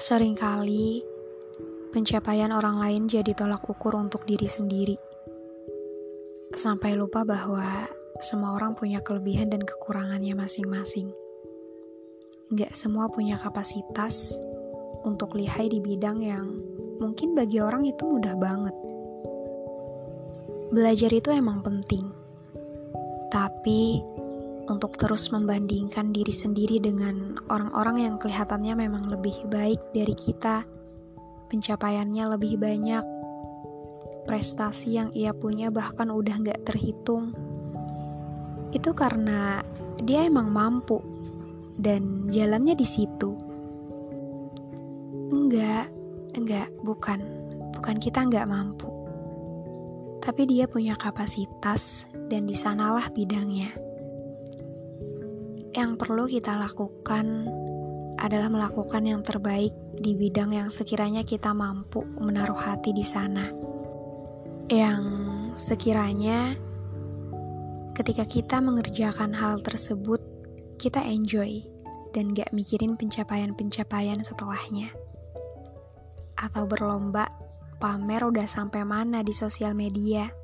Seringkali, pencapaian orang lain jadi tolak ukur untuk diri sendiri. Sampai lupa bahwa semua orang punya kelebihan dan kekurangannya masing-masing. Gak semua punya kapasitas untuk lihai di bidang yang mungkin bagi orang itu mudah banget. Belajar itu emang penting, tapi untuk terus membandingkan diri sendiri dengan orang-orang yang kelihatannya memang lebih baik dari kita, pencapaiannya lebih banyak, prestasi yang ia punya bahkan udah gak terhitung. Itu karena dia emang mampu dan jalannya di situ. Enggak, enggak, bukan. Bukan kita enggak mampu. Tapi dia punya kapasitas dan di sanalah bidangnya. Yang perlu kita lakukan adalah melakukan yang terbaik di bidang yang sekiranya kita mampu menaruh hati di sana. Yang sekiranya ketika kita mengerjakan hal tersebut, kita enjoy dan gak mikirin pencapaian-pencapaian setelahnya. Atau berlomba pamer udah sampai mana di sosial media.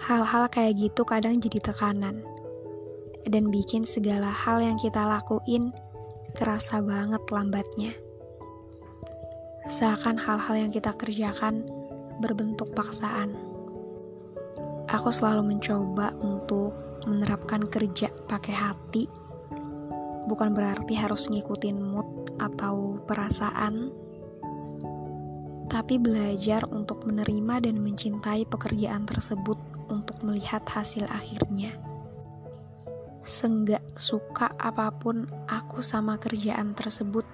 Hal-hal kayak gitu kadang jadi tekanan dan bikin segala hal yang kita lakuin kerasa banget lambatnya. Seakan hal-hal yang kita kerjakan berbentuk paksaan. Aku selalu mencoba untuk menerapkan kerja pakai hati, bukan berarti harus ngikutin mood atau perasaan, tapi belajar untuk menerima dan mencintai pekerjaan tersebut untuk melihat hasil akhirnya senggak suka apa pun aku sama kerjaan tersebut,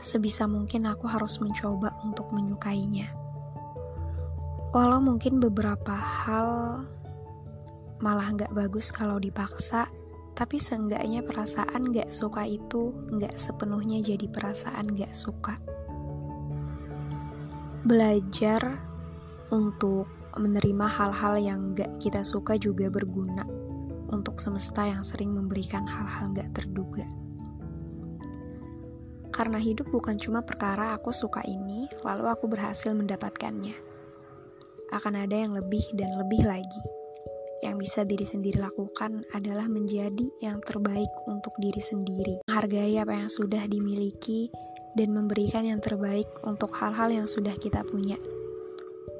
sebisa mungkin aku harus mencoba untuk menyukainya. Walau mungkin beberapa hal malah nggak bagus kalau dipaksa, tapi seenggaknya perasaan nggak suka itu nggak sepenuhnya jadi perasaan nggak suka. Belajar untuk menerima hal-hal yang nggak kita suka juga berguna untuk semesta yang sering memberikan hal-hal gak terduga. Karena hidup bukan cuma perkara aku suka ini, lalu aku berhasil mendapatkannya. Akan ada yang lebih dan lebih lagi. Yang bisa diri sendiri lakukan adalah menjadi yang terbaik untuk diri sendiri. Menghargai apa yang sudah dimiliki dan memberikan yang terbaik untuk hal-hal yang sudah kita punya.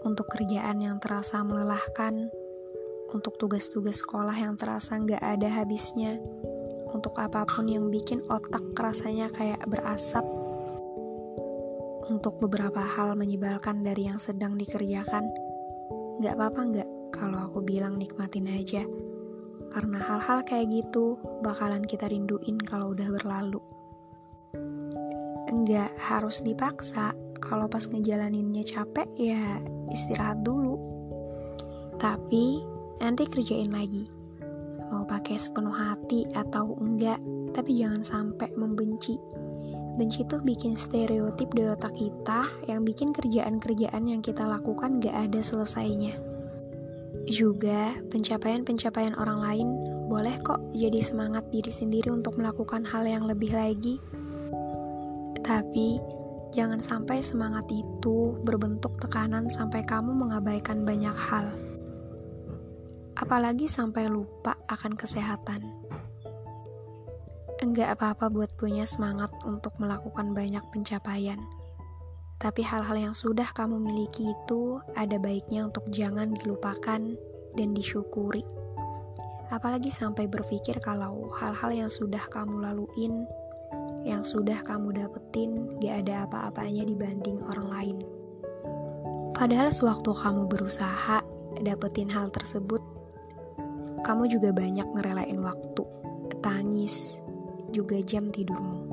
Untuk kerjaan yang terasa melelahkan, untuk tugas-tugas sekolah yang terasa nggak ada habisnya, untuk apa pun yang bikin otak rasanya kayak berasap, untuk beberapa hal menyebalkan dari yang sedang dikerjakan, nggak apa-apa nggak kalau aku bilang nikmatin aja, karena hal-hal kayak gitu bakalan kita rinduin kalau udah berlalu. Enggak harus dipaksa, kalau pas ngejalaninnya capek ya istirahat dulu. Tapi nanti kerjain lagi. Mau pakai sepenuh hati atau enggak, tapi jangan sampai membenci. Benci tuh bikin stereotip di otak kita yang bikin kerjaan-kerjaan yang kita lakukan gak ada selesainya. Juga, pencapaian-pencapaian orang lain boleh kok jadi semangat diri sendiri untuk melakukan hal yang lebih lagi. Tapi, jangan sampai semangat itu berbentuk tekanan sampai kamu mengabaikan banyak hal apalagi sampai lupa akan kesehatan. Enggak apa-apa buat punya semangat untuk melakukan banyak pencapaian. Tapi hal-hal yang sudah kamu miliki itu ada baiknya untuk jangan dilupakan dan disyukuri. Apalagi sampai berpikir kalau hal-hal yang sudah kamu laluin, yang sudah kamu dapetin, gak ada apa-apanya dibanding orang lain. Padahal sewaktu kamu berusaha dapetin hal tersebut, kamu juga banyak ngerelain waktu, tangis, juga jam tidurmu.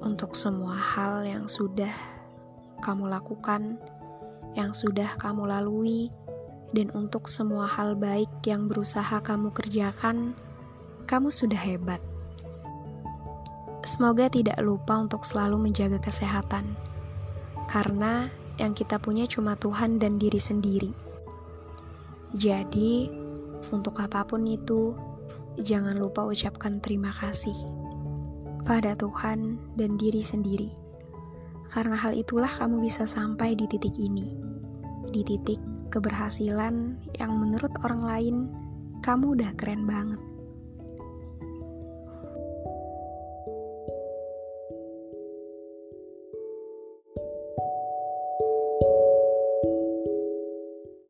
Untuk semua hal yang sudah kamu lakukan, yang sudah kamu lalui, dan untuk semua hal baik yang berusaha kamu kerjakan, kamu sudah hebat. Semoga tidak lupa untuk selalu menjaga kesehatan, karena yang kita punya cuma Tuhan dan diri sendiri. Jadi, untuk apa pun itu, jangan lupa ucapkan terima kasih pada Tuhan dan diri sendiri, karena hal itulah kamu bisa sampai di titik ini, di titik keberhasilan yang menurut orang lain kamu udah keren banget.